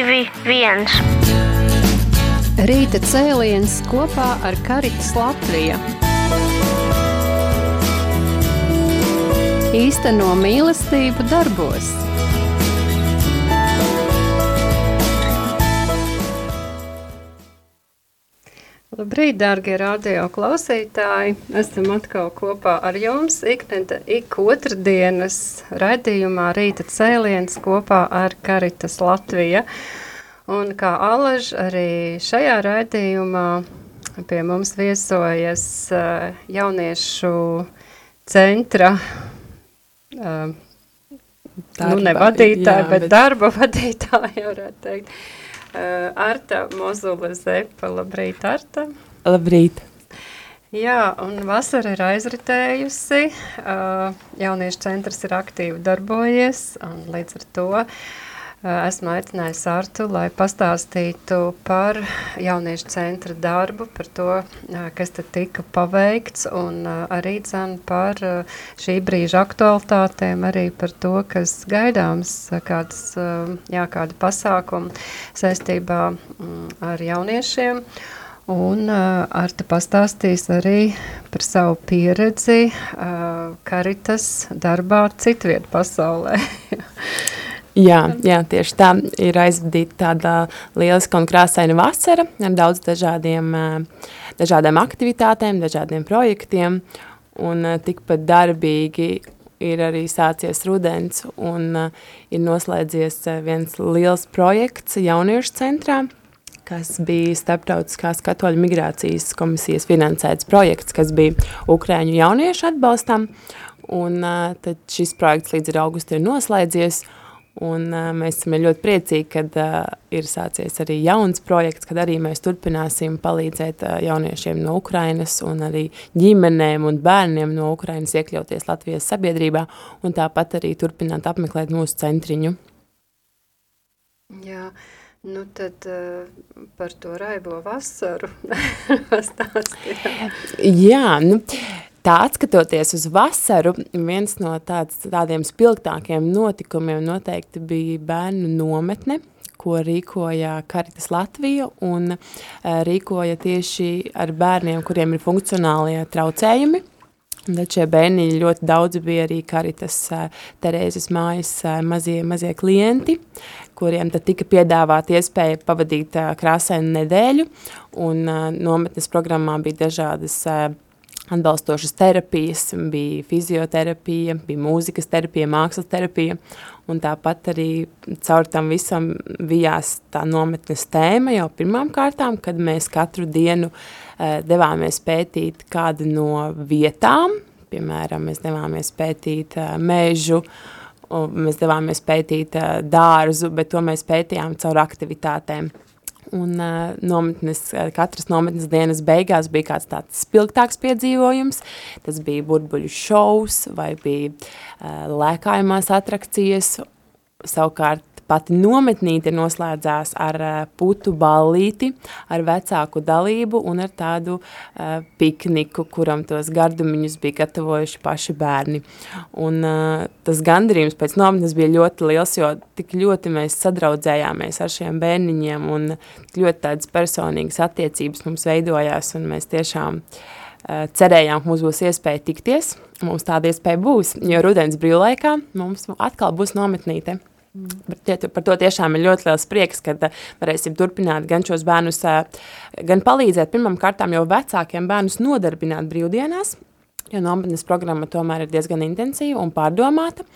1. Rīta cēliens kopā ar Karitas Latviju. Īsteno mīlestību darbos. Labrīt, dārgie radio klausītāji! Esam atkal kopā ar jums ik, ik otrdienas raidījumā Rīta cēliens kopā ar Karitas Latvija. Un kā alaž arī šajā raidījumā pie mums viesojas uh, jauniešu centra uh, darba, nu ne vadītāji, jā, bet, bet darba vadītāji, varētu teikt. Uh, Arta Mozula Zepa, labrīt, Arta. Labrīt. Jā, un vasara ir aizritējusi, uh, jauniešu centrs ir aktīvi darbojies, un līdz ar to uh, esmu aicinājusi Artu, lai pastāstītu par jauniešu centra darbu, par to, kas tad tika paveikts, un arī dzen par šī brīža aktualitātēm, arī par to, kas gaidāms, kādas, jā, kādi pasākumi saistībā um, ar jauniešiem. Un uh, Arta pastāstīs arī par savu pieredzi uh, karitas darbā citviet pasaulē. jā, jā, tieši tā. Ir aizvadīta tāda lieliska un krāsaina vasara ar daudz dažādiem, uh, dažādām aktivitātēm, dažādiem projektiem. Un uh, tikpat darbīgi ir arī sācies rudens un uh, ir noslēdzies viens liels projekts jauniešu centrā – kas bija starptautiskās katoļu migrācijas komisijas finansēts projekts, kas bija Ukraiņu jauniešu atbalstam, un tad šis projekts līdz ir augustu ir noslēdzies, un uh, mēs esam ļoti priecīgi, kad uh, ir sācies arī jauns projekts, kad arī mēs turpināsim palīdzēt uh, jauniešiem no Ukrainas un arī ģimenēm un bērniem no Ukrainas iekļauties Latvijas sabiedrībā, un tāpat arī turpināt apmeklēt mūsu centriņu. Jā, uh, Nu, tad uh, par to raibo vasaru Jā, nu, tā atskatoties uz vasaru, viens no tāds, tādiem spilgtākiem notikumiem noteikti bija bērnu nometne, ko rīkoja Karitas Latvija un uh, rīkoja tieši ar bērniem, kuriem ir funkcionālie traucējumi. Tad šie bērni ļoti daudz bija arī Karitas Terēzes mājas mazie, mazie klienti, kuriem tad tika piedāvāta iespēja pavadīt krāsainu nedēļu, un nometnes programmā bija dažādas atbalstošas terapijas, bija fizioterapija, bija mūzikas terapija, mākslas terapija, un tāpat arī caur tam visam vijās tā nometnes tēma jau pirmām kārtām, kad mēs katru dienu Eh, devāmies pētīt kādu no vietām, piemēram, mēs devāmies pētīt eh, mežu, mēs devāmies pētīt eh, dārzu, bet to mēs pētījām caur aktivitātēm. Un uh, nometnes, katras nometnes dienas beigās bija kāds tāds spilgtāks piedzīvojums. Tas bija burbuļu šovs vai bija uh, lēkājumās atrakcijas. Savukārt Pati nometnīte noslēdzās ar uh, putu ballīti, ar vecāku dalību un ar tādu uh, pikniku, kuram tos gardumiņus bija gatavojuši paši bērni. Un uh, tas gandarījums pēc nometnes bija ļoti liels, jo tik ļoti mēs sadraudzējāmies ar šiem bērniņiem un ļoti tādas personīgas attiecības mums veidojās un mēs tiešām uh, cerējām, ka mums būs iespēja tikties. Mums tāda iespēja būs, jo rudens brīvlaikā mums atkal būs nometnīte. Bet par to tiešām ir ļoti liels prieks, ka uh, varēsim turpināt gan šos bērnus, uh, gan palīdzēt pirmam kārtām jau vecākiem bērnus nodarbināt brīvdienās, jo nometnes programma tomēr ir diezgan intensīva un pārdomāta.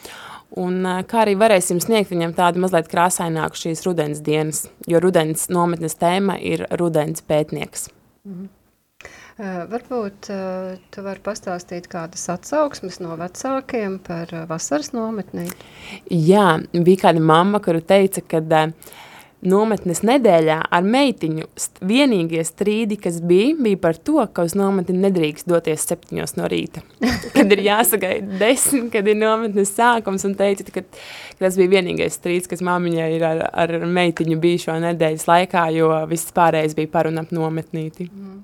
Un uh, kā arī varēsim sniegt viņam tādu mazliet krāsaināku šīs rudens dienas, jo rudens nometnes tēma ir rudens pētnieks. Mm -hmm. Varbūt tu vari pastāstīt kādas atsauksmes no vecākiem par vasaras nometnī? Jā, bija kāda mamma, kuru teica, ka nometnes nedēļā ar meitiņu vienīgie strīdi, kas bija, bija par to, ka uz nometni nedrīkst doties septiņos no rīta. kad ir jāsagaida desmit, kad ir nometnes sākums, un teica, ka, ka tas bija vienīgais strīds, kas māmiņai ir ar, ar meitiņu bijušo nedēļas laikā, jo viss pārējais bija par un ap nometnīti. Mm.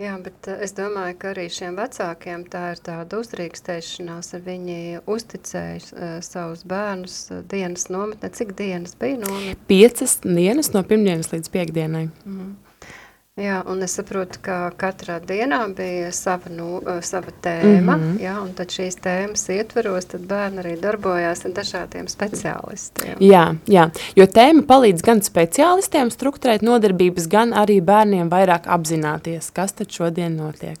Jā, bet es domāju, ka arī šiem vecākiem tā ir tāda uzrīkstēšanās, ar viņi uzticēja uh, savus bērnus uh, dienas nometnē. Cik dienas bija nometnē? Piecas dienas no pirmdienas līdz piekdienai. Mm. Jā, un es saprotu, ka katrā dienā bija sava, nu, sava tēma, mm -hmm. jā, un tad šīs tēmas ietveros, tad bērni arī darbojās ar dažādiem speciālistiem. Jā, jā, jo tēma palīdz gan speciālistiem strukturēt nodarbības, gan arī bērniem vairāk apzināties, kas tad šodien notiek.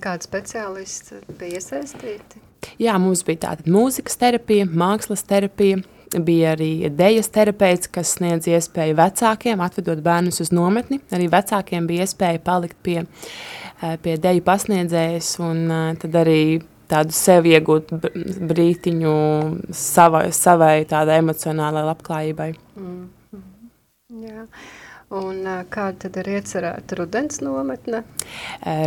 Kādi speciālisti bija iesaistīti? Jā, mums bija tātad mūzikas terapija, mākslas terapija, bija arī dejas terapeits, kas sniedz iespēju vecākiem atvedot bērnus uz nometni. Arī vecākiem bija iespēja palikt pie, eh, pie deju pasniedzējas un eh, tad arī tādu sev iegūt brītiņu savai, savai tādai emocionālai labklājībai. Mm -hmm. Jā. Un kāda tad ir iecerēta rudens nometne?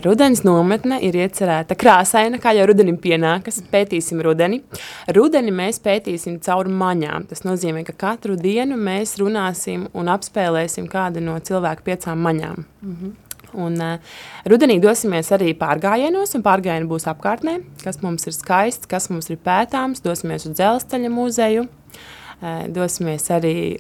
Rudens nometne ir iecerēta krāsaina, kā jau rudenim pienākas. Pētīsim rudeni. Rudeni mēs pētīsim caur maņām. Tas nozīmē, ka katru dienu mēs runāsim un apspēlēsim kādu no cilvēku piecām maņām. Mm -hmm. Un, uh, rudenī dosimies arī pārgājienos, un pārgājieni būs apkārtnē, kas mums ir skaists, kas mums ir pētāms. Dosimies uz dzelzceļa muzeju, uh, dosimies arī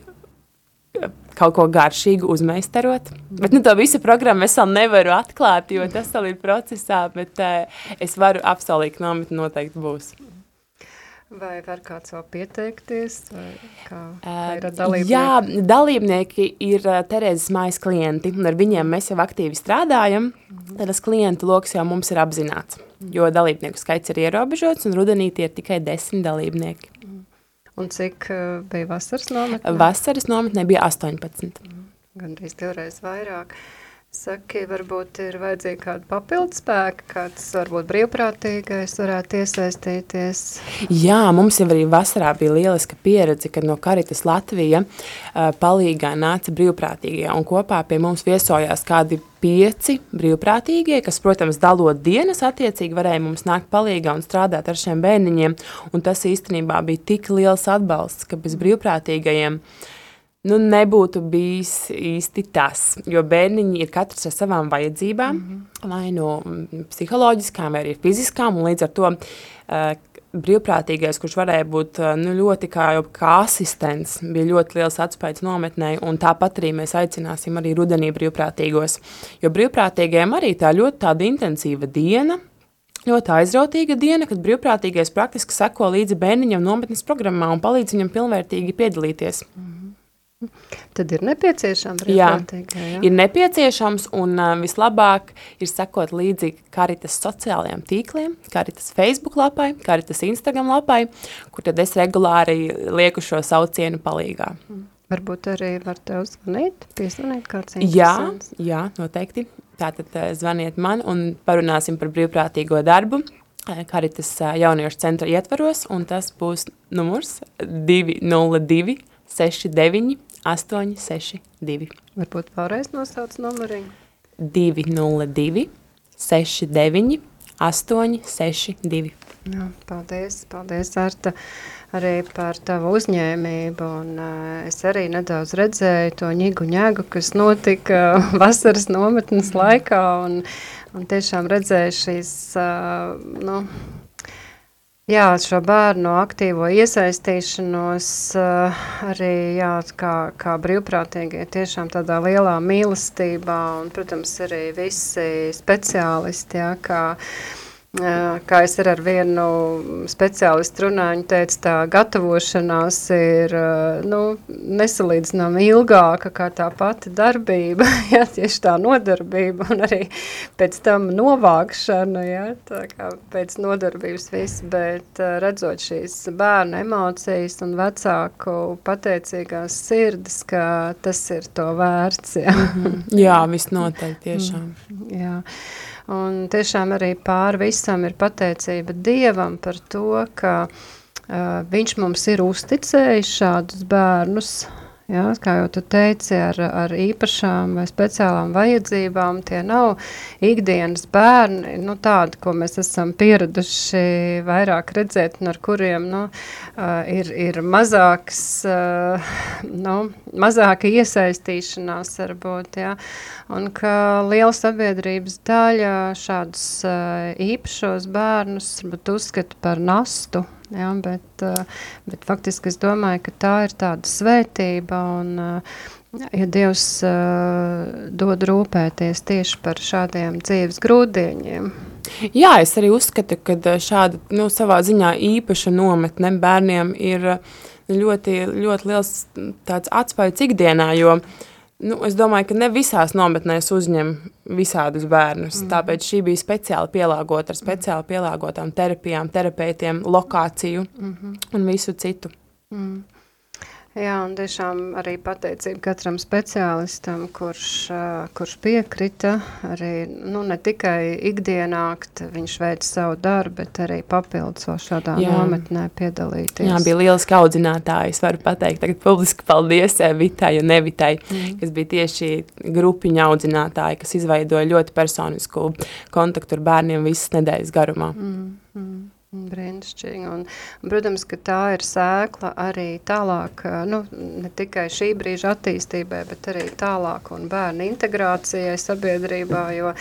kaut ko garšīgu uzmeistarot. Bet nu, to visu programmu es vēl nevaru atklāt, jo tas vēl ir procesā, bet uh, es varu apsolīt, ka nometne noteikti būs. Vai var kāds vēl pieteikties? Kā, kā ir dalībnieki? Jā, dalībnieki ir uh, Terēzes mājas klienti, un ar viņiem mēs jau aktīvi strādājam. Tad tas klientu loks jau mums ir apzināts, jo dalībnieku skaits ir ierobežots, un rudenī tie ir tikai desmit dalībnieki. Un cik uh, bija vasaras nometnē? Vasaras nometnē bija 18. Mm, Gan arī divreiz vairāk. Saki, varbūt ir vajadzīga kāda papildu spēka, kāds varbūt brīvprātīgais varētu iesaistīties. Jā, mums jau arī vasarā bija lieliska pieredze, kad no Karitas Latvija uh, palīgā nāca brīvprātīgie un kopā pie mums viesojās kādi pieci brīvprātīgie, kas, protams, dalot dienas attiecīgi varēja mums nākt palīgā un strādāt ar šiem bērniņiem, un tas īstenībā bija tik liels atbalsts, ka bez brīvprātīgajiem nu, nebūtu bijis īsti tas, jo bērniņi ir katrs ar savām vajadzībām, mm -hmm. vai no nu, psiholoģiskām, vai arī fiziskām, un līdz ar to uh, brīvprātīgais, kurš varēja būt nu, ļoti kā, kā asistents, bija ļoti liels atspējas nometnē, un tāpat arī mēs aicināsim arī rudenī brīvprātīgos, jo brīvprātīgajiem arī tā ļoti tāda intensīva diena, ļoti aizrautīga diena, kad brīvprātīgais praktiski seko līdzi bērniņam nometnes programmā un palīdz viņam pilnvērtīgi piedalīties. Mm -hmm. Tad ir nepieciešams brīvprātīgā, jā, ir nepieciešams un uh, vislabāk ir sekot līdzi Karitas sociālajiem tīkliem, Karitas Facebook lapai, Karitas Instagram lapai, kur tad es regulāri lieku šo saucienu palīgā. Mm. Varbūt arī var tev zvanīt, piezvanīt kāds. Jā, jā, noteikti. Tātad zvaniet man un parunāsim par brīvprātīgo darbu. Karitas jauniešu centra ietvaros, un tas būs numurs 202 69 862. Varbūt vēlreiz nosauc numuriņu. 202 69 862. Jā, paldies, paldies, Arta, arī par tavu uzņēmību, un uh, es arī nedaudz redzēju to ņigu ņēgu, kas notika vasaras nometnes laikā, un, un tiešām redzēju šīs, uh, nu, Jā, šo bērnu aktīvo iesaistīšanos uh, arī jā, kā, kā brīvprātīgie tiešām tādā lielā mīlestībā un, protams, arī visi speciālisti, jā, kā uh, Kā es ar vienu speciālistu runāju, viņa teica, tā gatavošanās ir nu, nesalīdzināmi ilgāka kā tā pati darbība, ja, tieši tā nodarbība un arī pēc tam novākšana, ja, tā kā pēc nodarbības viss, bet redzot šīs bērnu emocijas un vecāku pateicīgās sirdis, ka tas ir to vērts. Ja. Jā, visnotaļ tiešām. Jā. Un tiešām arī pāri visam ir pateicība Dievam par to, ka uh, viņš mums ir uzticējis šādus bērnus, Ja, kā jau tu teici, ar, ar īpašām vai speciālām vajadzībām, tie nav ikdienas bērni, nu, tādi, ko mēs esam pieraduši vairāk redzēt, un ar kuriem nu, ir, ir mazāks, nu, mazāka iesaistīšanās, varbūt. Ja, un ka liela sabiedrības daļa šādus īpašos bērnus uzskata par nastu Ja, bet, eh, bet faktiski es domāju, ka tā ir tāda svētība un eh, ja Dievs uh, dod rūpēties tieši par šādiem dzīves grūdiņiem. Jā, es arī uzskatu, ka šāda nu, savā ziņā īpaša nometne bērniem ir ļoti, ļoti liels atspējas ikdienā, jo uh, Nu, es domāju, ka ne visās nometnēs uzņem visādus bērnus. Mm. Tāpēc šī bija speciāli pielāgota ar speciāli pielāgotām terapijām, terapeitiem, lokāciju mm -hmm. un visu citu. Mm. Jā, un tiešām arī pateicība katram speciālistam, kurš, kurš piekrita arī, nu, ne tikai ikdienākt, viņš veic savu darbu, bet arī papildus vēl šādā Jā. nometnē piedalīties. Jā, bija lieliski audzinātāji, es varu pateikt tagad publiski paldies Vitai un Nevitai, mm. kas bija tieši grupiņa audzinātāji, kas izveidoja ļoti personisku kontaktu ar bērniem visas nedēļas garumā. Mm. Mm. Brīnišķīgi. Un, protams, ka tā ir sēkla arī tālāk, nu, ne tikai šī brīža attīstībai, bet arī tālāk un bērnu integrācijai sabiedrībā, jo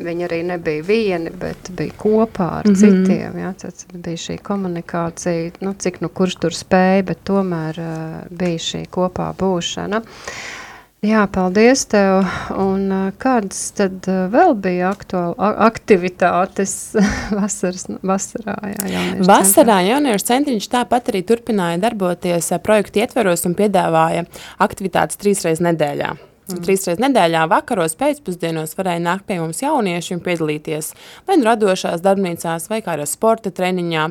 viņi arī nebija vieni, bet bija kopā ar mm -hmm. citiem. Ja? Tad bija šī komunikācija, nu, cik nu kurš tur spēja, bet tomēr uh, bija šī kopā būšana. Uh, Jā, paldies tev. Un kādas tad vēl bija aktuāli aktivitātes vasaras, vasarā? Jā, vasarā jauniešu centriņš tāpat arī turpināja darboties projektu ietveros un piedāvāja aktivitātes trīs reizes nedēļā. Mm. Trīs reizes nedēļā vakaros pēcpusdienos varēja nākt pie mums jaunieši un piedalīties vai nu radošās darbnīcās vai kādā sporta treniņā.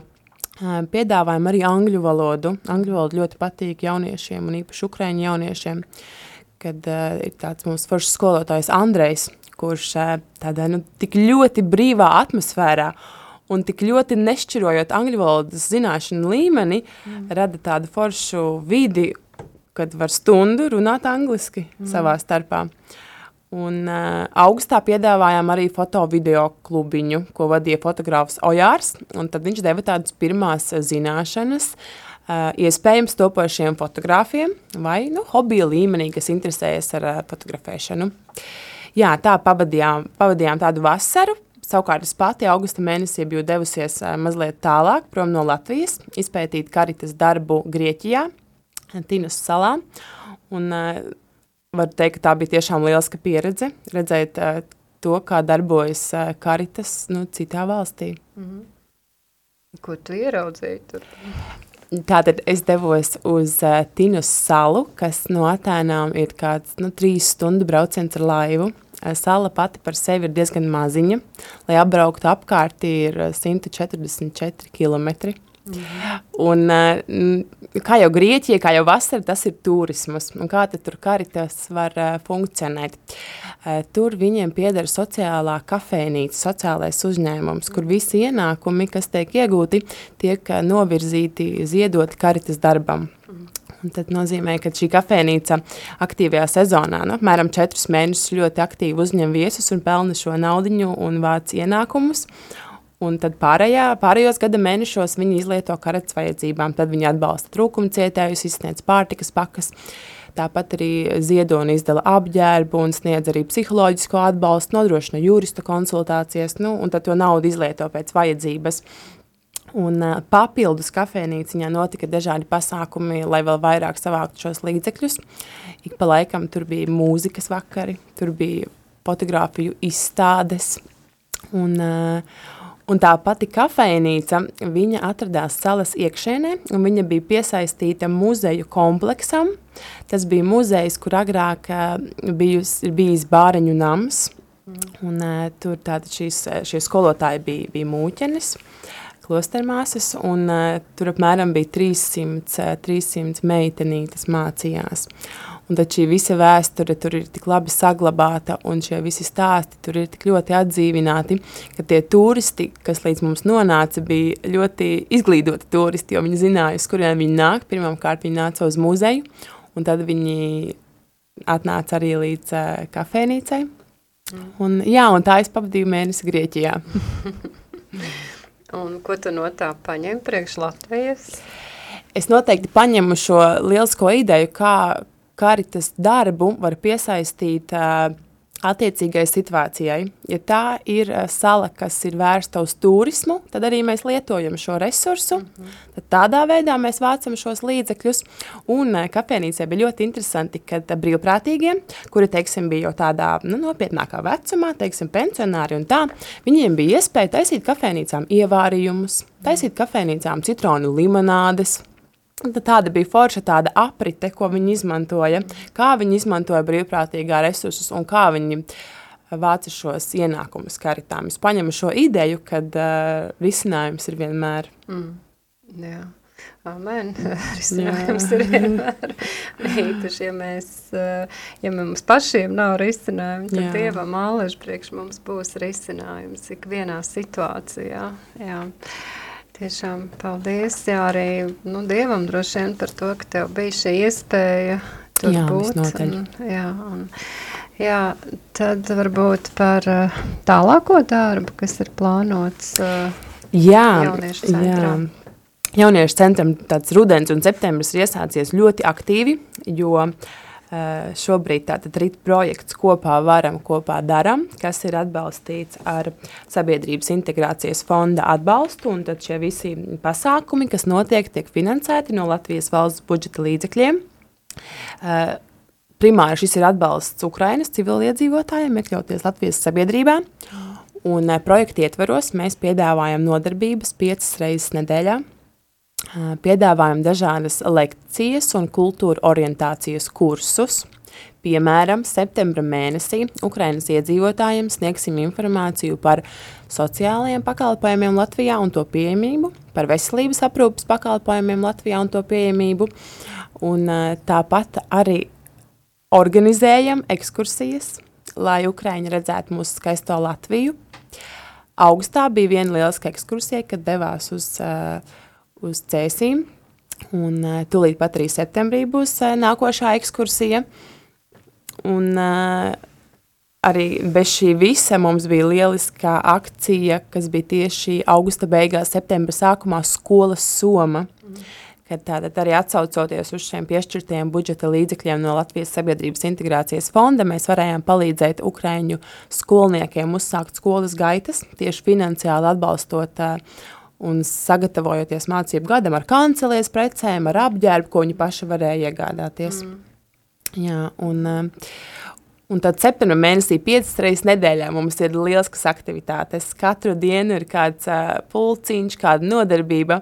Piedāvājam arī angļu valodu. Angļu valoda ļoti patīk jauniešiem un īpaši ukraiņu jauniešiem. Kad uh, ir tāds mūsu foršs skolotājs Andrejs, kurš uh, tādā nu, tik ļoti brīvā atmosfērā un tik ļoti nešķirojot angļu valodas zināšanu līmeni, mm. rada tādu foršu vidi, kad var stundu runāt angliski mm. savā starpā. Un uh, augustā piedāvājām arī foto-video klubiņu, ko vadīja fotogrāfs Ojārs, un tad viņš deva tādas pirmās zināšanas, Uh, iespējams topošiem fotogrāfiem vai nu, hobija līmenī, kas interesējas ar uh, fotografēšanu. Jā, tā pavadījām, pavadījām tādu vasaru. Savukārt es pati augusta mēnesī biju devusies uh, mazliet tālāk, prom no Latvijas, izpētīt karitas darbu Grieķijā, Tinas salā. Un, varu teikt, ka tā bija tiešām lieliska pieredze, redzēt to, kā darbojas karitas nu, citā valstī. Mm -hmm. Ko tu ieraudzīji tur? Tātad es devos uz uh, Tinus salu, kas no Atēnām ir kāds nu, trīs stundu brauciens ar laivu. Sala pati par sevi ir diezgan maziņa. Lai apbrauktu apkārt, ir 144 km. Mhm. Un, uh, kā jau Grieķija, kā jau vasara, tas ir turismas. Un kā tad tur karitas var uh, funkcionēt? Uh, tur viņiem pieder sociālā kafēnīca, sociālais uzņēmums, kur visi ienākumi, kas tiek iegūti, tiek uh, novirzīti, ziedoti karitas darbam. Un tad nozīmē, ka šī kafejnīca aktīvajā sezonā, nu, apmēram četrus mēnešus ļoti aktīvi uzņem viesus un pelna šo naudiņu un vāc ienākumus. Un tad pārējā, pārējos gada mēnešos viņi izlieto karatas vajadzībām. Tad viņi atbalsta trūkumcietējus, izsniedz pārtikas pakas. Tāpat arī ziedo un izdala apģērbu un sniedz arī psiholoģisko atbalstu, nodrošina jurista konsultācijas, nu, un tad to naudu izlieto pēc vajadzības. Un uh, papildus kafejnīciņā notika dažādi pasākumi, lai vēl vairāk savāktu šos līdzekļus. Ik pa laikam tur bija mūzikas vakari, tur bija fotografiju izstādes un uh, Un tā pati kafejnīca, viņa atradās salas iekšēnē, un viņa bija piesaistīta muzeju kompleksam. Tas bija muzejs, kur agrāk bijus, bijis bāreņu nams, un tur tātad šīs, šie skolotāji bija, bija mūķenes, klostermāsas, un tur apmēram bija 300, 300 meitenītes mācījās. Un tad šī visa vēsture tur ir tik labi saglabāta, un šie visi stāsti tur ir tik ļoti atdzīvināti, ka tie turisti, kas līdz mums nonāca, bija ļoti izglītoti turisti, jo viņi zināja, uz kuriem viņi nāk. Pirmkārt, viņi nāca uz muzeju, un tad viņi atnāca arī līdz uh, kafejnīcai. Mm. Un, jā, un tā es pavadīju mēnesi Grieķijā. un ko tu no tā paņem priekš Latvijas? Es noteikti paņemu šo lielisko ideju, kā karitas darbu var piesaistīt uh, attiecīgai situācijai. Ja tā ir uh, sala, kas ir vērsta uz turismu, tad arī mēs lietojam šo resursu. Mm -hmm. Tad tādā veidā mēs vācam šos līdzekļus. Un uh, kafejnīcē bija ļoti interesanti, ka brīvprātīgie, kuri, teiksim, bija jau tādā nu, nopietnākā vecumā, teiksim, pensionāri un tā, viņiem bija iespēja taisīt kafejnīcām ievārījumus, taisīt kafejnīcām citronu limonādes, Tāda bija forša tāda aprite, ko viņi izmantoja, kā viņi izmantoja brīvprātīgā resursus un kā viņi vāca šos ienākumus karitām. Es paņemu šo ideju, kad uh, risinājums ir vienmēr. Mm. Jā. Amen. Risinājums ir vienmēr. Īpaši, ja mēs, ja mums pašiem nav risinājumu, tad Jā. Dievam ālež priekš mums būs risinājums ikvienā situācijā. Jā. Tiešām paldies. Jā, arī nu, Dievam droši vien par to, ka tev bija šī iespēja tur jā, būt. Un, jā, un, jā, tad varbūt par uh, tālāko darbu, kas ir plānots uh, jā, jauniešu centrā. Jā. Jauniešu centram tāds rudens un septembris ir iesācies ļoti aktīvi, jo uh, Eh, šobrīd tātad RIT projekts kopā varam, kopā daram, kas ir atbalstīts ar sabiedrības integrācijas fonda atbalstu, un tad šie visi pasākumi, kas notiek, tiek finansēti no Latvijas valsts budžeta līdzekļiem. Eh, primāri šis ir atbalsts Ukrainas civiliedzīvotājiem, iekļauties Latvijas sabiedrībā, un eh, projekta ietveros mēs piedāvājam nodarbības piecas reizes nedēļā, piedāvājam dažādas lekcijas un kultūra orientācijas kursus. Piemēram, septembra mēnesī Ukrainas iedzīvotājiem sniegsim informāciju par sociālajiem pakalpojumiem Latvijā un to pieejamību, par veselības aprūpas pakalpojumiem Latvijā un to pieejamību, un tāpat arī organizējam ekskursijas, lai Ukraiņi redzētu mūsu skaisto Latviju. Augustā bija viena lieliska ekskursija, kad devās uz uh, uz cēsīm. Un uh, tūlīt pat arī septembrī būs uh, nākošā ekskursija. Un uh, arī bez šī visa mums bija lieliska akcija, kas bija tieši augusta beigās, septembra sākumā skolas soma. Mm. Kad tātad arī atsaucoties uz šiem piešķirtajiem budžeta līdzekļiem no Latvijas sabiedrības integrācijas fonda, mēs varējām palīdzēt Ukraiņu skolniekiem uzsākt skolas gaitas, tieši finansiāli atbalstot uh, un sagatavojoties mācību gadam ar kancelēs precēm, ar apģērbu, ko viņi paši varēja iegādāties. Mm. Jā, un, eh, un tad septembra mēnesī piecas reizes nedēļā mums ir lieliskas aktivitātes. Katru dienu ir kāds uh, pulciņš, kāda nodarbība,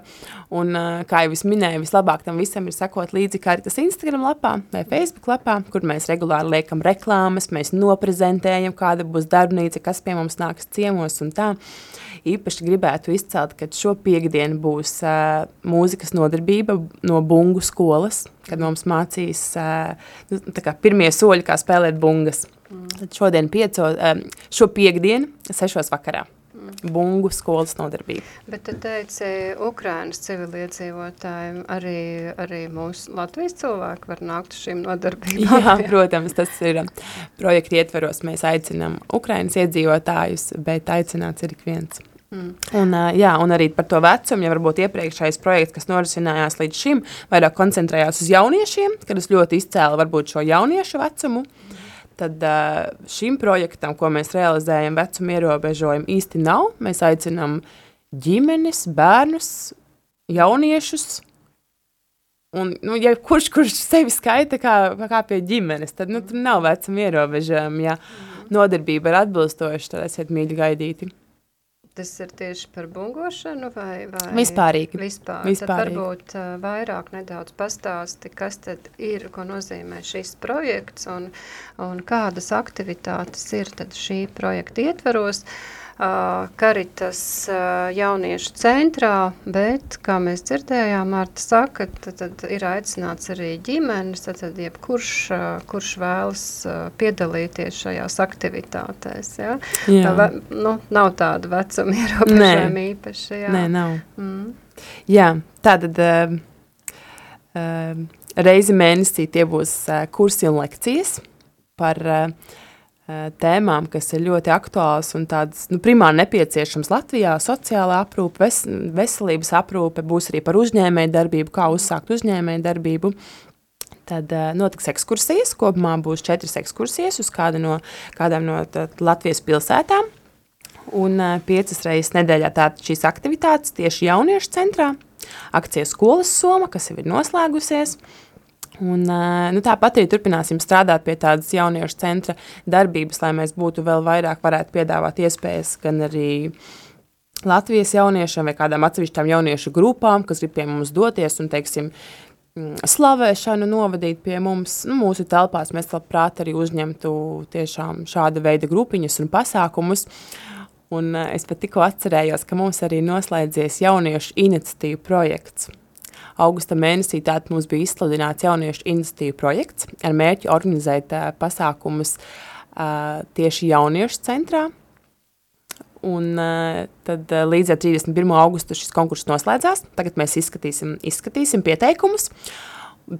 un, uh, kā jau es minēju, vislabāk tam visam ir sekot līdzi Karitas Instagram lapā vai Facebook lapā, kur mēs regulāri liekam reklāmas, mēs noprezentējam, kāda būs darbnīca, kas pie mums nāks ciemos un tā. Uh, īpaši gribētu izcelt, ka šo piekdienu būs uh, mūzikas nodarbība no bungu skolas, kad mums mācīs uh, nu, pirmie soļi, kā spēlēt bungas. Mm. Tad šodien pieco, um, šo piekdienu, sešos vakarā. Bungu skolas nodarbība. Bet tu teici, Ukrainas civiliedzīvotājiem arī, arī mūsu Latvijas cilvēki var nākt uz šīm nodarbībām? Jā, protams, tas ir projekta ietveros. Mēs aicinām Ukrainas iedzīvotājus, bet aicināts ir ik viens. Mm. Un, jā, un arī par to vecumu, ja varbūt iepriekšējais projekts, kas norisinājās līdz šim, vairāk koncentrējās uz jauniešiem, kad es ļoti izcēlu varbūt šo jauniešu vecumu, mm. Tad šim projektam, ko mēs realizējam, vecuma ierobežojumu īsti nav. Mēs aicinām ģimenes, bērnus, jauniešus, Un, nu, ja kurš, kurš sevi skaita kā, kā pie ģimenes, tad nu, tur nav vecuma ierobežojumi. Ja mm. nodarbība ir atbilstoša, tad esiet mīļi gaidīti. Tas ir tieši par bungošanu vai, vai vispārīgi? Vispār. vispārīgi. Tad varbūt uh, vairāk nedaudz pastāsti, kas tad ir, ko nozīmē šis projekts un, un kādas aktivitātes ir tad šī projekta ietveros. Uh, Karitas jauniešu centrā, bet, kā mēs dzirdējām, Marta saka, tad, tad ir aicināts arī ģimenes, tad, tad jebkurš, kurš vēlas piedalīties šajās aktivitātēs. Ja? Jā. Tā, nu, nav tāda vecuma ierobežojuma īpaši. Jā. Nē, nav. Mm. Jā, tātad... Uh, uh, reizi mēnesī tie būs uh, kursi un lekcijas par uh, tēmām, kas ir ļoti aktuāls un tādas nu, primāri nepieciešams Latvijā. Sociālā aprūpe, ves, veselības aprūpe, būs arī par uzņēmēju darbību, kā uzsākt uzņēmēju darbību. Tad uh, notiks ekskursijas, kopumā būs četras ekskursijas uz kādu no, kādām no Latvijas pilsētām. Un uh, piecas reizes nedēļā tātad šīs aktivitātes tieši jauniešu centrā. Akcija skolas soma, kas jau ir noslēgusies. Un, nu, tāpat arī turpināsim strādāt pie tādas jauniešu centra darbības, lai mēs būtu vēl vairāk varētu piedāvāt iespējas gan arī Latvijas jauniešiem vai kādām atsevišķām jauniešu grupām, kas grib pie mums doties un, teiksim, slavēšanu novadīt pie mums, nu, mūsu telpās. Mēs labprāt arī uzņemtu tiešām šāda veida grupiņas un pasākumus. Un es pat tikko atcerējos, ka mums arī noslēdzies jauniešu iniciatīvu projekts. Augusta mēnesī tātad mums bija izsludināts jauniešu iniciatīvu projekts ar mērķi organizēt uh, pasākumus uh, tieši jauniešu centrā, Un uh, tad uh, līdz ar 31. augustu šis konkurss noslēdzās. Tagad mēs izskatīsim, izskatīsim pieteikumus,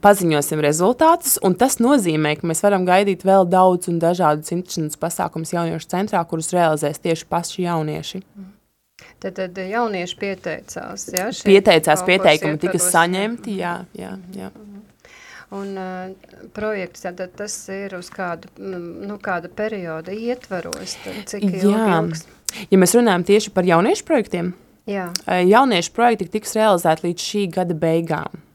paziņosim rezultātus. Tas nozīmē, ka mēs varam gaidīt vēl daudz un dažādus interesantus pasākumus jauniešu centrā, kurus realizēs tieši paši jaunieši. Tad, tad jaunieši pieteicās. Ja, pieteicās, pieteikumi tika saņemti. Jā, jā, jā. Un uh, projekts tad, tas ir uz kādu, nu, kādu periodu ietvaros, tad cik ilgs? Ja mēs runājam tieši par jauniešu projektiem, jā. jauniešu projekti tiks realizēti līdz šī gada beigām.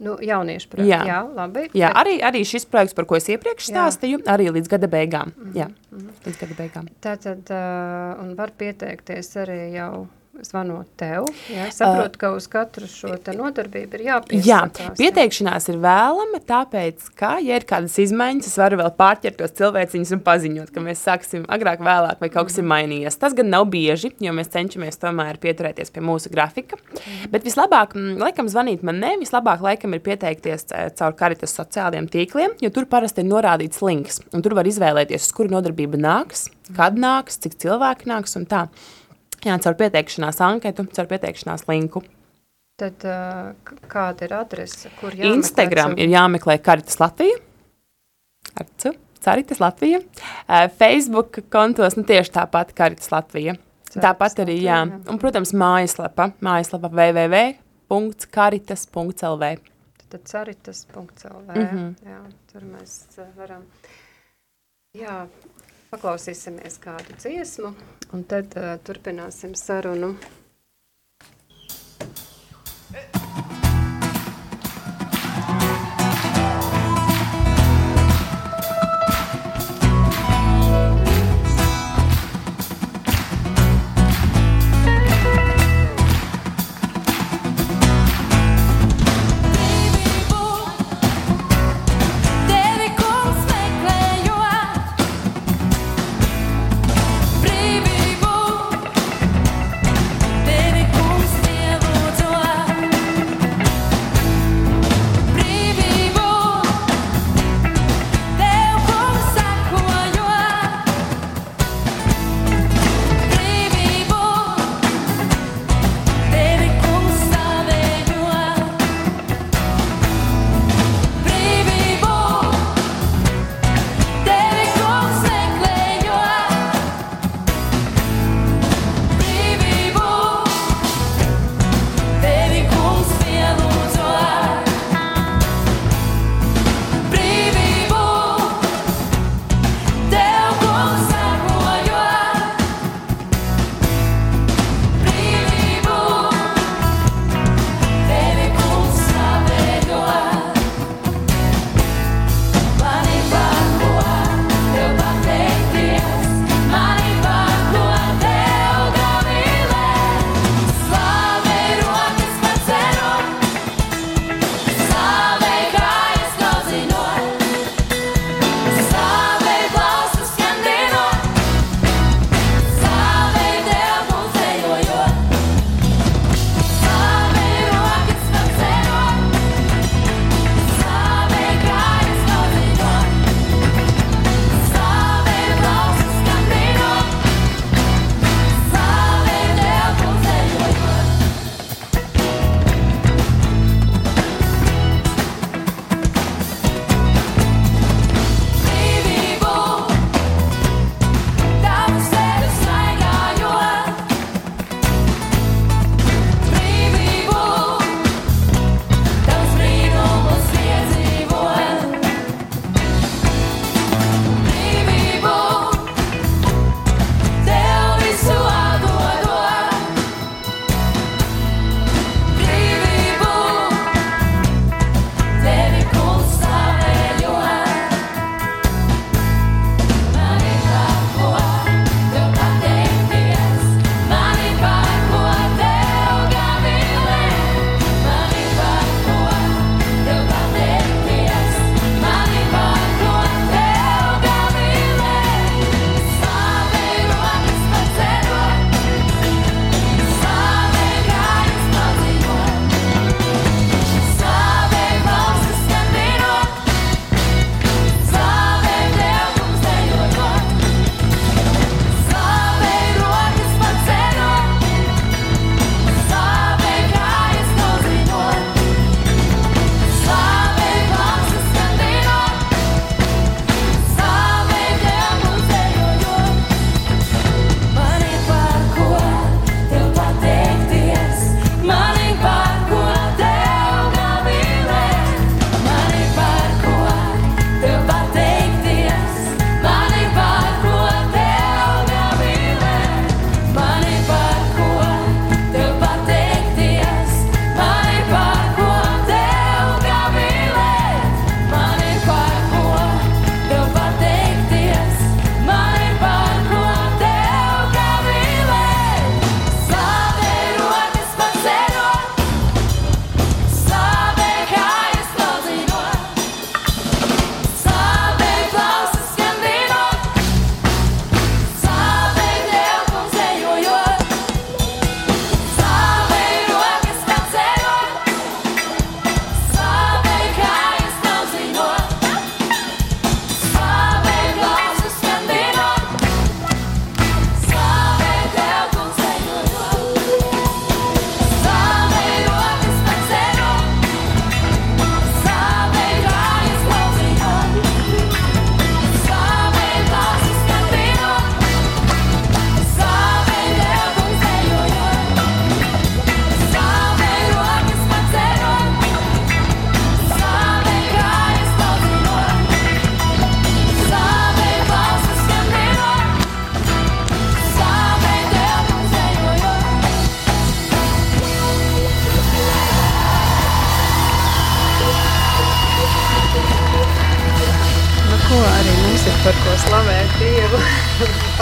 Nu, jauniešu projekts, jā, jā labi. Jā, arī, arī šis projekts, par ko es iepriekš stāstīju, arī līdz gada beigām. Mm -hmm. Jā, līdz gada beigām. Tātad, uh, un var pieteikties arī jau zvanot tev. Jā, saprotu, uh, ka uz katru šo nodarbību ir jāpiesakās. Jā, pieteikšanās jā. ir vēlama, tāpēc, ka, ja ir kādas izmaiņas, es varu vēl pārķert tos cilvēciņus un paziņot, ka mēs sāksim agrāk, vēlāk, vai kaut kas mm. ir mhm. mainījies. Tas gan nav bieži, jo mēs cenšamies tomēr pieturēties pie mūsu grafika. Mm. Bet vislabāk, laikam, zvanīt man ne, vislabāk, laikam, ir pieteikties caur karitas sociālajiem tīkliem, jo tur parasti ir norādīts links, un tur var izvēlēties, uz kuru nodarbība nāks, kad nāks, cik cilvēki nāks un tā. Jā, caur pieteikšanās anketu, caur pieteikšanās linku. Tad uh, kāda ir adrese, kur jāmeklē? Instagram ir jāmeklē Karitas Latvija. Arcu, Caritas Latvija. Uh, Facebook kontos, nu tieši tāpat Karitas Latvija. Caritas tāpat arī, jā. jā. Un, protams, mājaslapa, mājaslapa www.karitas.lv. Tad caritas.lv, mm -hmm. jā, tur mēs varam, jā, Paklausīsimies kādu dziesmu, un tad uh, turpināsim sarunu. ko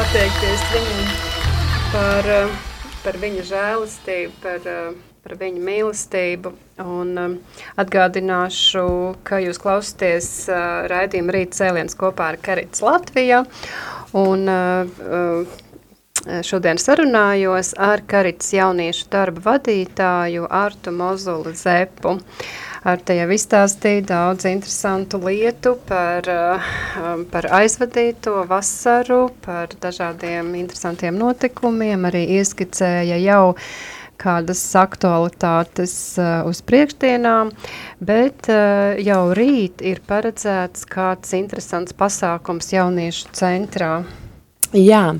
pateikties viņam par, par viņa žēlistību, par, par viņa mīlestību. Un atgādināšu, ka jūs klausāties raidījuma rīt cēliens kopā ar Karits Latvijā. Un, Šodien sarunājos ar Karits jauniešu darba vadītāju Artu Mozuli Zepu. Uh, ar te jau izstāstīja daudz interesantu lietu par, um, par aizvadīto vasaru, par dažādiem interesantiem notikumiem, arī ieskicēja jau kādas aktualitātes uh, uz priekšdienām, bet uh, jau rīt ir paredzēts kāds interesants pasākums jauniešu centrā. Jā,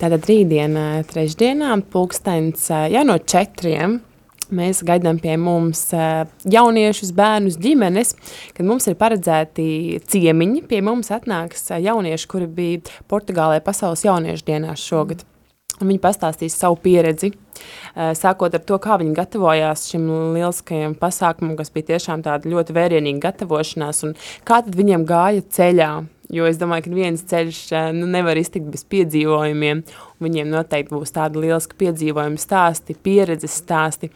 tātad rītdien, trešdienā, pulksteins jau no četriem Mēs gaidām pie mums jauniešus, bērnus, ģimenes, kad mums ir paredzēti ciemiņi. Pie mums atnāks jaunieši, kuri bija Portugālē pasaules jauniešu dienās šogad. Viņi pastāstīs savu pieredzi, sākot ar to, kā viņi gatavojās šim lieliskajam pasākumam, kas bija tiešām tāda ļoti vērienīga gatavošanās, un kā tad viņiem gāja ceļā. Jo es domāju, ka viens ceļš nu, nevar iztikt bez piedzīvojumiem. Viņiem noteikti būs tādi lieliski piedzīvojumi stāsti, pieredzes stāsti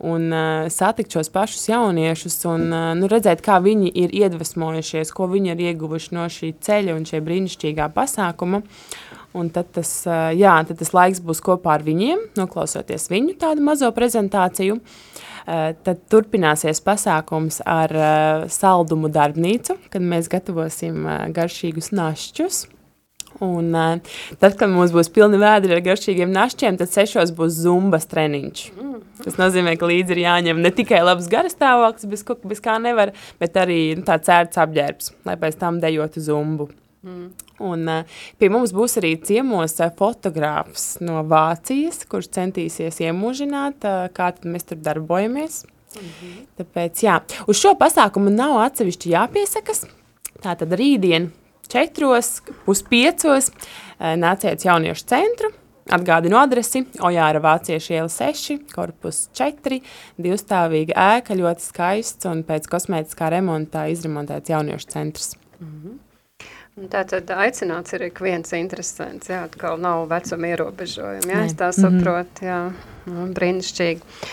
un uh, satikt šos pašus jauniešus un uh, nu, redzēt, kā viņi ir iedvesmojušies, ko viņi ir ieguvuši no šī ceļa un šī brīnišķīgā pasākuma. Un tad tas, uh, jā, tad tas laiks būs kopā ar viņiem, noklausoties viņu tādu mazo prezentāciju. Uh, tad turpināsies pasākums ar uh, saldumu darbnīcu, kad mēs gatavosim uh, garšīgus našķus. Un, tad, kad mums būs pilni vēdri ar garšīgiem našķiem, tad sešos būs zumbas treniņš. Mm. Tas nozīmē, ka līdzi ir jāņem ne tikai labs garastāvoklis, bez, bez kā nevar, bet arī nu, tāds ērts apģērbs, lai pēc tam dejotu zumbu. Mm. Un, uh, pie mums būs arī ciemos uh, fotogrāfs no Vācijas, kurš centīsies iemūžināt, uh, kā mēs tur darbojamies. Mm -hmm. Tāpēc, jā, uz šo pasākumu nav atsevišķi jāpiesakas. Tātad rītdien četros, puspiecos nāciet jauniešu centru, Atgādinu adresi Ojāra Vāciešu iela 6, korpus 4, divstāvīga ēka, ļoti skaists un pēc kosmētiskā remontā izremontēts jauniešu centrs. Mm -hmm. Tā tad aicināts ir ik viens interesants, jā, atkal nav vecuma ierobežojumi, jā, es tā saprotu, jā, nu, brīnišķīgi. Uh,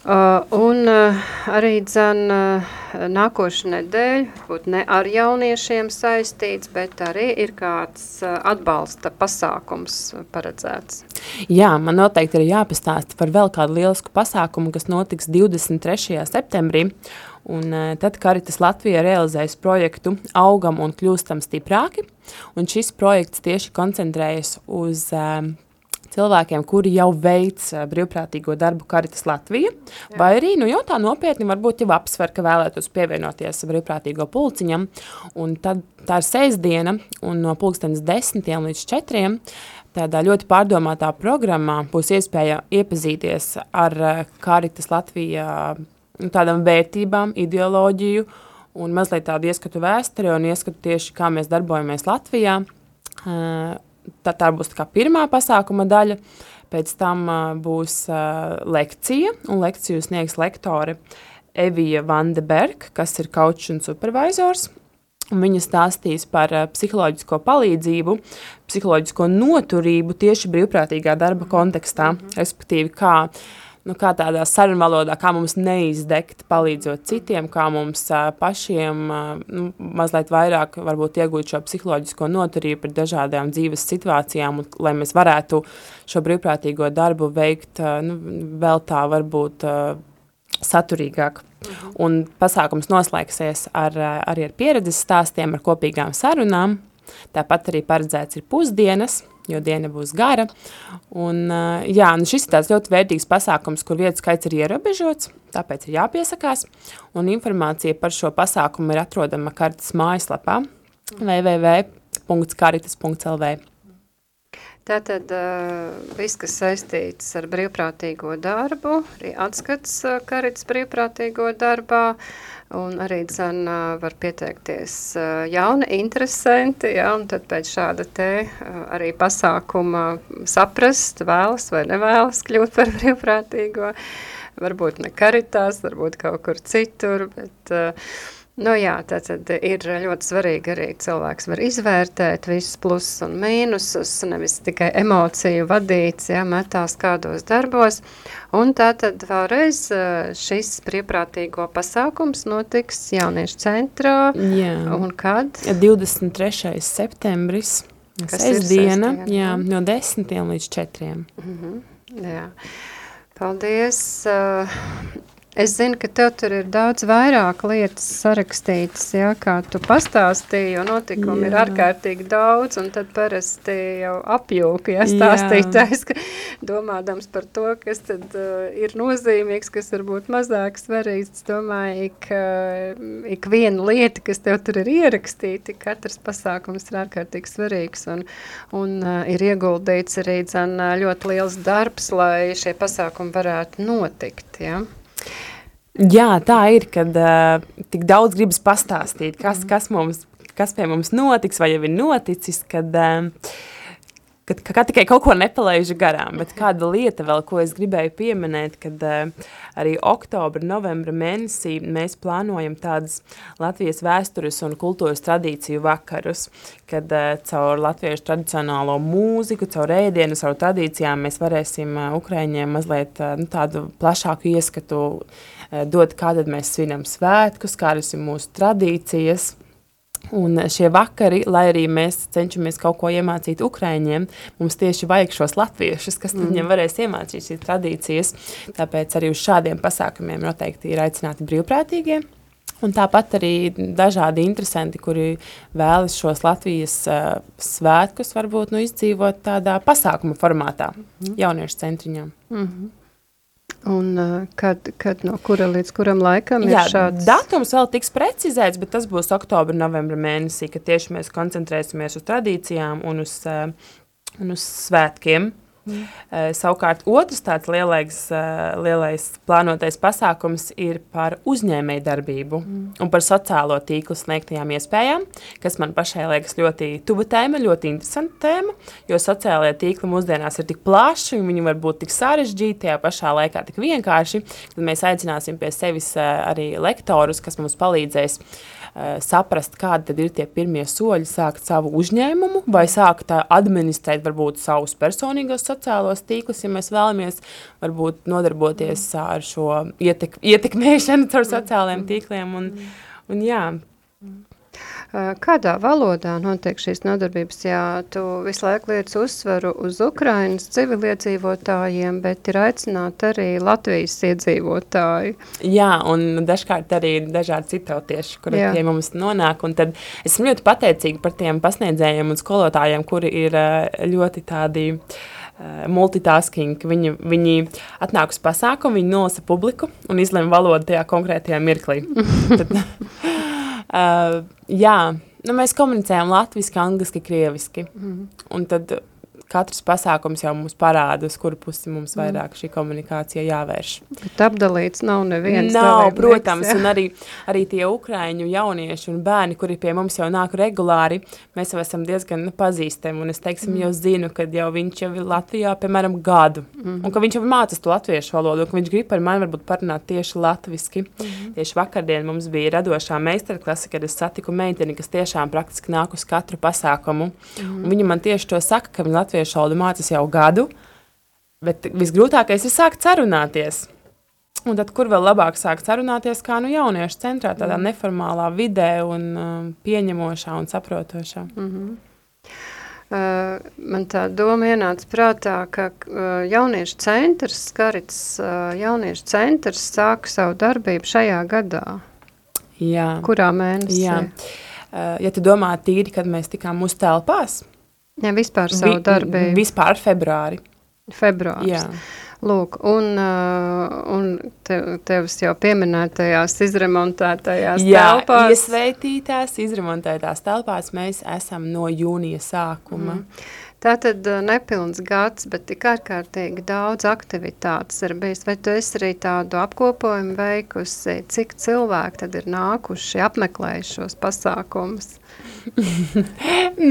Uh, un uh, arī dzen, uh, nākošu nedēļu, varbūt ne ar jauniešiem saistīts, bet arī ir kāds uh, atbalsta pasākums paredzēts. Jā, man noteikti ir jāpastāsta par vēl kādu lielisku pasākumu, kas notiks 23. septembrī. Un, uh, tad Karitas Latvija realizēs projektu Augam un kļūstam stiprāki. Un šis projekts tieši koncentrējas uz uh, cilvēkiem, kuri jau veic uh, brīvprātīgo darbu Karitas Latvija, Jā. vai arī, nu jau tā nopietni, varbūt jau apsver, ka vēlētos pievienoties brīvprātīgo pulciņam, un tad tā ir sēsdiena, un no pulkstenes desmitiem līdz četriem tādā ļoti pārdomātā programmā būs iespēja iepazīties ar Karitas Latvijā nu, tādām vērtībām, ideoloģiju, un mazliet tādu ieskatu vēsturē un ieskatu tieši, kā mēs darbojamies Latvijā. Tā, tā būs tā pirmā pasākuma daļa. Pēc tam būs lekcija, un lekciju sniegs lektore Evija Vandeberg, kas ir kaučs un supervisors. Un viņa stāstīs par psiholoģisko palīdzību, psiholoģisko noturību tieši brīvprātīgā darba kontekstā, mm -hmm. respektīvi kā uh, nu, kā tādā sarunvalodā, kā mums neizdegt, palīdzot citiem, kā mums uh, pašiem uh, nu, mazliet vairāk varbūt iegūt šo psiholoģisko noturību par dažādām dzīves situācijām, un, lai mēs varētu šo brīvprātīgo darbu veikt uh, nu, vēl tā varbūt uh, saturīgāk. Mhm. Un pasākums noslēgsies ar, arī ar pieredzes stāstiem, ar kopīgām sarunām. Tāpat arī paredzēts ir pusdienas, jo diena būs gara. Un, jā, nu šis ir tāds ļoti vērtīgs pasākums, kur vietu skaits ir ierobežots, tāpēc ir jāpiesakās. Un informācija par šo pasākumu ir atrodama kartas mājaslapā www.karitas.lv. Tātad uh, viss, kas saistīts ar brīvprātīgo darbu, arī atskats uh, karitas brīvprātīgo darbā, uh, Un arī dzen, var pieteikties jauni interesanti, ja, un tad pēc šāda te arī pasākuma saprast, vēlas vai nevēlas kļūt par brīvprātīgo. Varbūt ne karitās, varbūt kaut kur citur, bet Nu jā, tātad ir ļoti svarīgi arī cilvēks var izvērtēt visus plusus un mīnusus, nevis tikai emociju vadīts, ja, metās kādos darbos. Un tātad vēlreiz eh, šis brīvprātīgo pasākums notiks jauniešu centrā. Jā. Un kad? 23. septembris, sestdiena, jā, no 10 līdz 4. Mhm, jā. Paldies. eh, Es zinu, ka tev tur ir daudz vairāk lietas sarakstītas, ja, kā tu pastāstīji, jo notikumu ir Jā. ārkārtīgi daudz, un tad parasti jau apjūka, ja Jā. stāstītājs, ka domādams par to, kas tad uh, ir nozīmīgs, kas varbūt mazāk svarīgs, domāju, ik, uh, ik viena lieta, kas tev tur ir ierakstīta, katrs pasākums ir ārkārtīgi svarīgs, un, un uh, ir ieguldīts arī dzen, ļoti liels darbs, lai šie pasākumi varētu notikt, ja. Jā, tā ir, kad uh, tik daudz gribas pastāstīt, kas, kas, mums, kas pie mums notiks, vai jau ir noticis, kad, uh, kad kā tikai kaut ko nepalaižu garām. Bet kāda lieta vēl, ko es gribēju pieminēt, kad uh, arī oktobra, novembra mēnesī mēs plānojam tādas Latvijas vēstures un kultūras tradīciju vakarus, kad uh, caur latviešu tradicionālo mūziku, caur ēdienu, caur tradīcijām mēs varēsim uh, Ukraiņiem mazliet uh, nu, tādu plašāku ieskatu eh, dot, kā tad mēs svinam svētkus, kādas ir mūsu tradīcijas. Un šie vakari, lai arī mēs cenšamies kaut ko iemācīt Ukraiņiem, mums tieši vajag šos latviešus, kas tad viņiem varēs iemācīt šīs tradīcijas. Tāpēc arī uz šādiem pasākumiem noteikti ir aicināti brīvprātīgie. Un tāpat arī dažādi interesanti, kuri vēlas šos Latvijas uh, svētkus varbūt nu, izdzīvot tādā pasākuma formātā, jauniešu centriņā. Un uh, kad, kad no kura līdz kuram laikam Jā, ir šāds? datums vēl tiks precizēts, bet tas būs oktobra, novembra mēnesī, kad tieši mēs koncentrēsimies uz tradīcijām un uz, uh, un uz svētkiem. Mm. Savukārt, otrs tāds lielais, uh, lielais plānotais pasākums ir par uzņēmēju darbību mm. un par sociālo tīklu sniegtajām iespējām, kas man pašai liekas ļoti tuva tēma, ļoti interesanta tēma, jo sociālajie tīkli mūsdienās ir tik plaši un viņi var būt tik sarežģīti, tajā pašā laikā tik vienkārši, kad mēs aicināsim pie sevis uh, arī lektorus, kas mums palīdzēs uh, saprast, kādi tad ir tie pirmie soļi, sākt savu uzņēmumu vai sākt uh, administrēt varbūt savus personīgos sociālos tīklus, ja mēs vēlamies varbūt nodarboties ar šo ietek ietekmēšanu caur sociālajiem tīkliem. Un, un jā, Kādā valodā notiek šīs nodarbības? Jā, tu visu laiku lietas uzsvaru uz Ukrainas civiliedzīvotājiem, bet ir aicināti arī Latvijas iedzīvotāji. jā, un dažkārt arī dažādi citautieši, kuri pie mums nonāk. Un tad esmu ļoti pateicīga par tiem pasniedzējiem un skolotājiem, kuri ir ļoti tādi multitasking. Viņi, viņi atnāk uz pasākumu, viņi nolasa publiku un izlemj valodu tajā konkrētajā mirklī. Tad, uh, jā, nu, mēs komunicējam latviešu, angliski, krieviski. Mm. Un tad katrs pasākums jau mums parāda, uz kuru pusi mums vairāk šī komunikācija jāvērš. Bet apdalīts nav neviens Nav, protams, jā. un arī, arī tie ukrāņu jaunieši un bērni, kuri pie mums jau nāk regulāri, mēs jau esam diezgan pazīstami. Un es teiksim, jau zinu, ka jau viņš jau ir Latvijā, piemēram, gadu. Mm. Un ka viņš jau mācās to latviešu valodu, un ka viņš grib ar mani varbūt parunāt tieši latviski. Mm. Tieši vakardien mums bija radošā meistarklase, kad es satiku meiteni, kas tiešām praktiski nāk uz katru pasākumu. Mm. Un viņa man tieši to saka, ka viņa latviešu valodu mācās jau gadu, bet visgrūtākais ir sākt sarunāties. Un tad, kur vēl labāk sākt sarunāties, kā nu jauniešu centrā, tādā mm. neformālā vidē, un um, pieņemošā un saprotošā. Mm. Uh, man tā doma ienāca prātā, ka uh, jauniešu centrs, Skarits uh, jauniešu centrs sāka savu darbību šajā gadā. Jā, Kurā mēnesī? jā. Uh, ja tu domā tīri, kad mēs tikām uz telpās, Jā, vispār savu darbību. vispār februāri. Februāris. Jā. Lūk, un, uh, un te, tevis jau pieminētajās izremontētajās Jā, telpās. iesveitītās, izremontētās telpās mēs esam no jūnija sākuma. Mm. Tā tad nepilns gads, bet tik ārkārtīgi daudz aktivitātes ir bijis. Vai tu esi arī tādu apkopojumu veikusi, cik cilvēki tad ir nākuši, apmeklējuši šos pasākumus?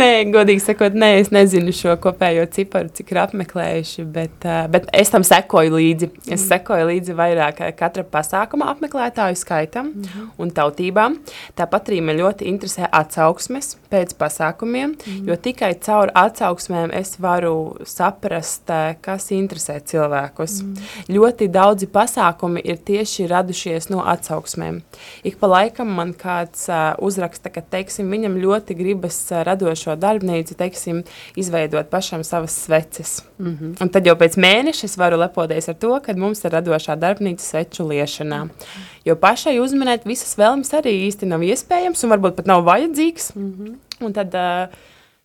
Nē, godīgi sakot, nē, es nezinu šo kopējo ciparu, cik ir apmeklējuši, bet, bet es tam sekoju līdzi. Es mm. sekoju līdzi vairāk katra pasākuma apmeklētāju skaitam mm -hmm. un tautībām. Tāpat arī man ļoti interesē atsauksmes pēc pasākumiem, mm. jo tikai caur atsauksmēm es varu saprast, kas interesē cilvēkus. Mm. Ļoti daudzi pasākumi ir tieši radušies no atsauksmēm. Ik pa laikam man kāds uh, uzraksta, ka, teiksim, viņam ļoti gribas radošo darbnīcu, teiksim, izveidot pašam savas sveces. Mm -hmm. Un tad jau pēc mēneša es varu lepoties ar to, ka mums ir radošā darbnīca sveču liešanā. Mm -hmm. Jo pašai uzminēt visas vēlmes arī īsti nav iespējams un varbūt pat nav vajadzīgs. Mm -hmm. Un tad uh,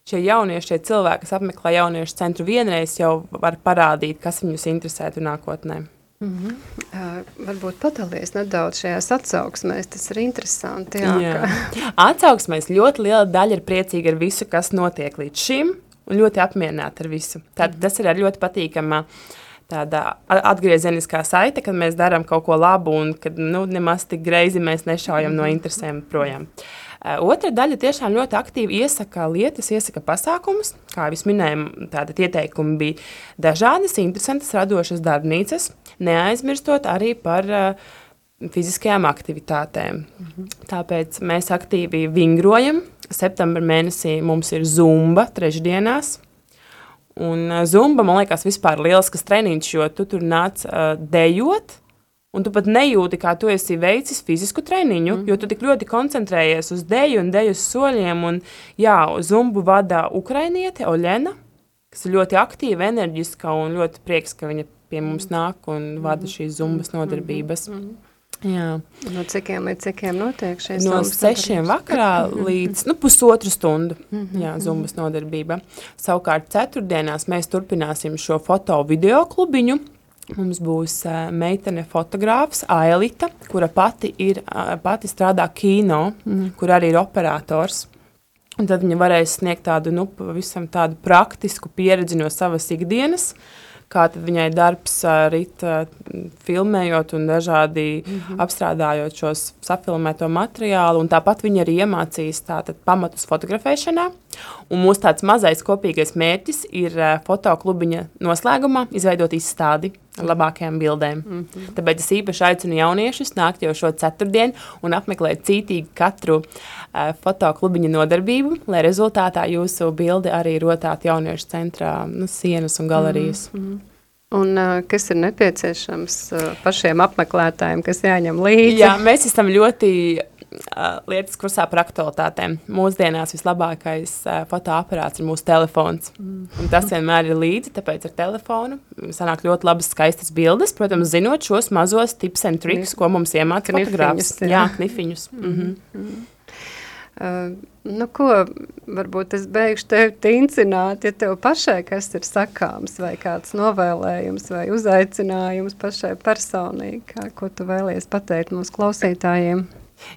šie jaunieši, šie cilvēki, kas apmeklē jauniešu centru vienreiz jau var parādīt, kas viņus interesētu nākotnē. Mm -hmm. uh, varbūt padalīties nedaudz šajās atsauksmēs, tas ir interesanti. Jā, jā. Ka... Atsauksmēs ļoti liela daļa ir priecīga ar visu, kas notiek līdz šim, un ļoti apmierināta ar visu. Tad, mm -hmm. Tas ir ļoti patīkama tāda atgriezeniskā saite, kad mēs darām kaut ko labu un kad nu, nemaz tik greizi mēs nešaujam mm -hmm. no interesēm projām. Uh, otra daļa tiešām ļoti aktīvi iesaka lietas, iesaka pasākumus. Kā jau minējām, tātad ieteikumi bija dažādas, interesantas, radošas darbnīcas, neaizmirstot arī par uh, fiziskajām aktivitātēm. Mhm. Tāpēc mēs aktīvi vingrojam. Septembrī mēnesī mums ir zumba trešdienās. Un uh, zumba, man liekas, vispār lielisks treniņš, jo tu tur nāc uh, dejot, Un tu pat nejūti, kā tu esi veicis fizisku treniņu, mm. jo tu tik ļoti koncentrējies uz dēļu un dēļu soļiem. Un, jā, zumbu vada Ukrainiete Oļena, kas ir ļoti aktīva, enerģiska un ļoti prieks, ka viņa pie mums nāk un vada šīs zumbas nodarbības. Mm -hmm. Jā. No cikiem līdz cikiem notiek šīs No sešiem vakarā līdz nu, pusotru stundu mhm, jā, mhm. zumbas nodarbība. Savukārt ceturtdienās mēs turpināsim šo foto video klubiņu, Mums būs uh, meitene fotogrāfs Ailita, kura pati, ir, uh, pati strādā kino, mm. kur arī ir operators. Un tad viņa varēs sniegt tādu, nu, pavisam tādu praktisku pieredzi no savas ikdienas, kā viņai darbs uh, filmējot un dažādi mm -hmm. apstrādājot šos safilmēto materiālu. Un tāpat viņa arī iemācīs tātad pamatus fotografēšanā. Un mūsu tāds mazais kopīgais mērķis ir fotoklubiņa noslēgumā izveidot izstādi labākajām bildēm. Mm -hmm. Tāpēc es īpaši aicinu jauniešus nākt jau šo ceturtdienu un apmeklēt cītīgi katru uh, fotoklubiņa nodarbību, lai rezultātā jūsu bildi arī rotātu jauniešu centrā nu, sienas un galerijas. Mm -hmm. Un, uh, kas ir nepieciešams uh, pašiem apmeklētājiem, kas jāņem līdzi? Jā, mēs esam ļoti lietas kursā par aktualitātēm. Mūsdienās vislabākais fotoaparāts ir mūsu telefons. Mm. Tas vienmēr ir līdzi, tāpēc ar telefonu sanāk ļoti labas, skaistas bildes. Protams, zinot šos mazos tips and tricks, ko mums iemāca fotogrāfs. Jā knifiņus. Mm -hmm. Mm -hmm. Uh, nu, ko varbūt es beigšu tevi tincināt, ja tev pašai kas ir sakāms, vai kāds novēlējums, vai uzaicinājums pašai personīgi, kā, ko tu vēlies pateikt mūsu klausītājiem?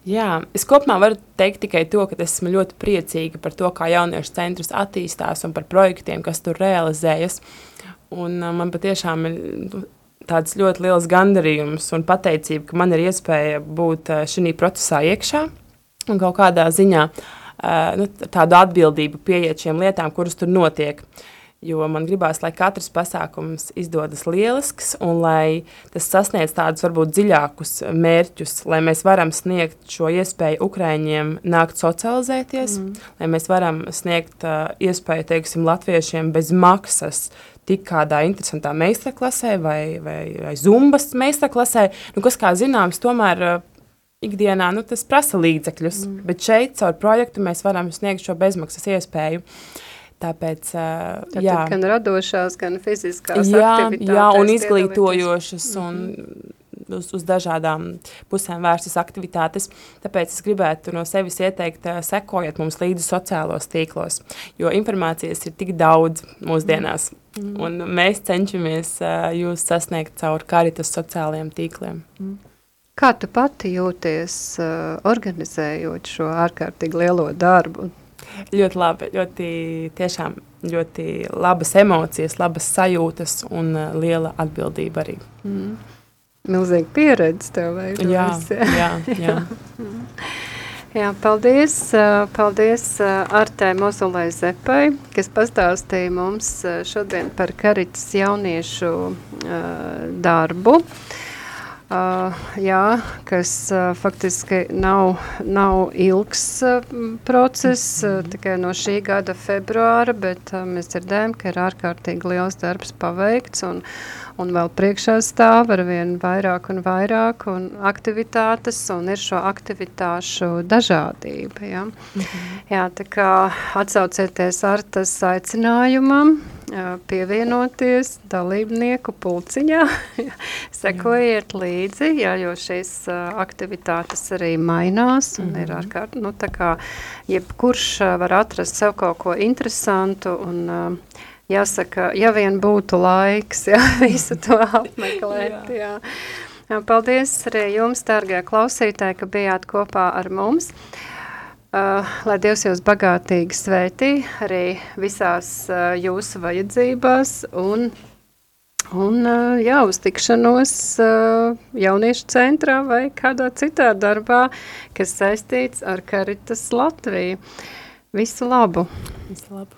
Jā, es kopumā varu teikt tikai to, ka esmu ļoti priecīga par to, kā jauniešu centrs attīstās un par projektiem, kas tur realizējas. Un, uh, man patiešām ir nu, tāds ļoti liels gandarījums un pateicība, ka man ir iespēja būt uh, šajā procesā iekšā un kaut kādā ziņā uh, nu, tādu atbildību pieiet šiem lietām, kuras tur notiek. Uh, jo man gribās, lai katrs pasākums izdodas lielisks un lai tas sasniedz tādus varbūt dziļākus mērķus, lai mēs varam sniegt šo iespēju Ukraiņiem nākt socializēties, mm. lai mēs varam sniegt uh, iespēju, teiksim, latviešiem bez maksas tik kādā interesantā meistarklasē vai, vai, vai zumbas meistarklasē, nu, kas, kā zināms, tomēr uh, ikdienā nu, tas prasa līdzekļus, mm. bet šeit caur projektu mēs varam sniegt šo bezmaksas iespēju. Uh, Tāpēc, Tātad jā. gan radošās, gan fiziskās jā, jā, un izglītojošas mm -hmm. un uz, uz dažādām pusēm vērstas aktivitātes. Tāpēc es gribētu no sevis ieteikt, sekojiet mums līdzi sociālos tīklos, jo informācijas ir tik daudz mūsdienās, mm -hmm. un mēs cenšamies jūs sasniegt caur karitas sociālajiem tīkliem. Mm -hmm. Kā tu pati jūties organizējot šo ārkārtīgi lielo darbu? Ļoti labi, ļoti tiešām ļoti labas emocijas, labas sajūtas un uh, liela atbildība arī. Mm. Milzīga pieredze tev veidojas. Jā, jā, jā. jā, paldies, paldies Artē Mozulai Zepai, kas pastāstīja mums šodien par Karitas jauniešu darbu. Uh, jā, kas uh, faktiski nav, nav ilgs uh, process, uh, tikai no šī gada februāra, bet uh, mēs dzirdējam, ka ir ārkārtīgi liels darbs paveikts un, un vēl priekšā stāv ar vien vairāk un vairāk un aktivitātes, un ir šo aktivitāšu dažādība. Ja? Mm -hmm. Jā, tā kā atsaucieties ar tas aicinājumam, pievienoties dalībnieku pulciņā, sekojiet līdzi, jā, jo šīs aktivitātes arī mainās, un mm -hmm. ir ārkārt, nu tā kā jebkurš var atrast sev kaut ko interesantu, un uh, jāsaka, ja vien būtu laiks, jā, visu to apmeklēt, jā. jā. Paldies arī jums, dārgie klausītāji, ka bijāt kopā ar mums. Uh, lai Dievs jūs bagātīgi svētī arī visās uh, jūsu vajadzībās un, un uh, jā, uz tikšanos uh, jauniešu centrā vai kādā citā darbā, kas saistīts ar Karitas Latviju. Visu labu! Visu labu!